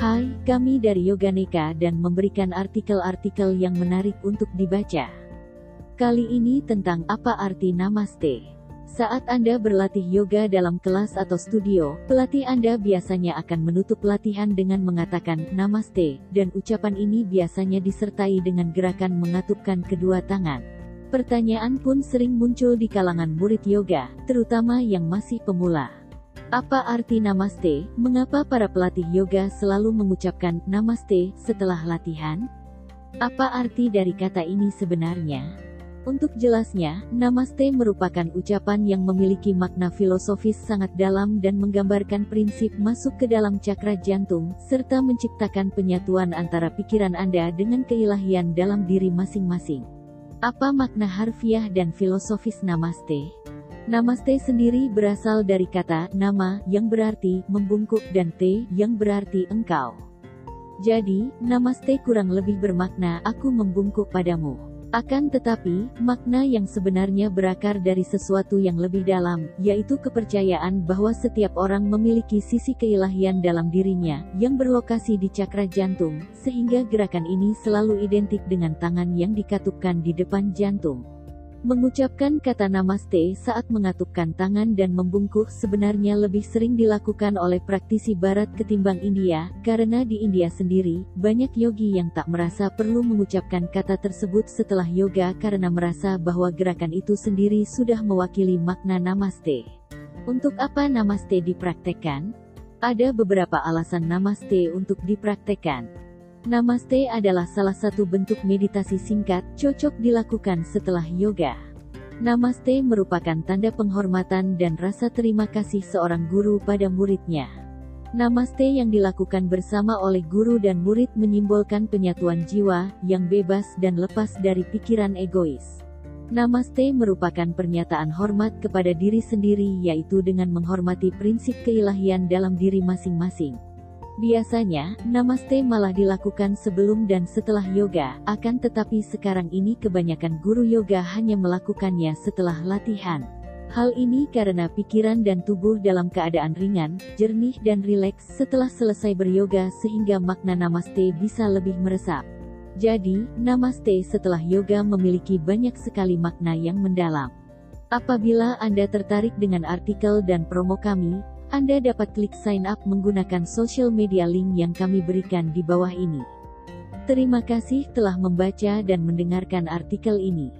Hai, kami dari Yoganeka dan memberikan artikel-artikel yang menarik untuk dibaca. Kali ini tentang apa arti Namaste. Saat Anda berlatih yoga dalam kelas atau studio, pelatih Anda biasanya akan menutup latihan dengan mengatakan Namaste, dan ucapan ini biasanya disertai dengan gerakan mengatupkan kedua tangan. Pertanyaan pun sering muncul di kalangan murid yoga, terutama yang masih pemula. Apa arti namaste? Mengapa para pelatih yoga selalu mengucapkan namaste setelah latihan? Apa arti dari kata ini sebenarnya? Untuk jelasnya, namaste merupakan ucapan yang memiliki makna filosofis sangat dalam dan menggambarkan prinsip masuk ke dalam cakra jantung, serta menciptakan penyatuan antara pikiran Anda dengan keilahian dalam diri masing-masing. Apa makna harfiah dan filosofis namaste? Namaste sendiri berasal dari kata nama yang berarti membungkuk dan te yang berarti engkau. Jadi, namaste kurang lebih bermakna aku membungkuk padamu. Akan tetapi, makna yang sebenarnya berakar dari sesuatu yang lebih dalam, yaitu kepercayaan bahwa setiap orang memiliki sisi keilahian dalam dirinya, yang berlokasi di cakra jantung, sehingga gerakan ini selalu identik dengan tangan yang dikatupkan di depan jantung. Mengucapkan kata namaste saat mengatupkan tangan dan membungkuk sebenarnya lebih sering dilakukan oleh praktisi barat ketimbang India, karena di India sendiri, banyak yogi yang tak merasa perlu mengucapkan kata tersebut setelah yoga karena merasa bahwa gerakan itu sendiri sudah mewakili makna namaste. Untuk apa namaste dipraktekkan? Ada beberapa alasan namaste untuk dipraktekkan. Namaste adalah salah satu bentuk meditasi singkat, cocok dilakukan setelah yoga. Namaste merupakan tanda penghormatan dan rasa terima kasih seorang guru pada muridnya. Namaste yang dilakukan bersama oleh guru dan murid menyimbolkan penyatuan jiwa, yang bebas dan lepas dari pikiran egois. Namaste merupakan pernyataan hormat kepada diri sendiri yaitu dengan menghormati prinsip keilahian dalam diri masing-masing. Biasanya, namaste malah dilakukan sebelum dan setelah yoga, akan tetapi sekarang ini kebanyakan guru yoga hanya melakukannya setelah latihan. Hal ini karena pikiran dan tubuh dalam keadaan ringan, jernih dan rileks setelah selesai beryoga sehingga makna namaste bisa lebih meresap. Jadi, namaste setelah yoga memiliki banyak sekali makna yang mendalam. Apabila Anda tertarik dengan artikel dan promo kami, anda dapat klik sign up menggunakan social media link yang kami berikan di bawah ini. Terima kasih telah membaca dan mendengarkan artikel ini.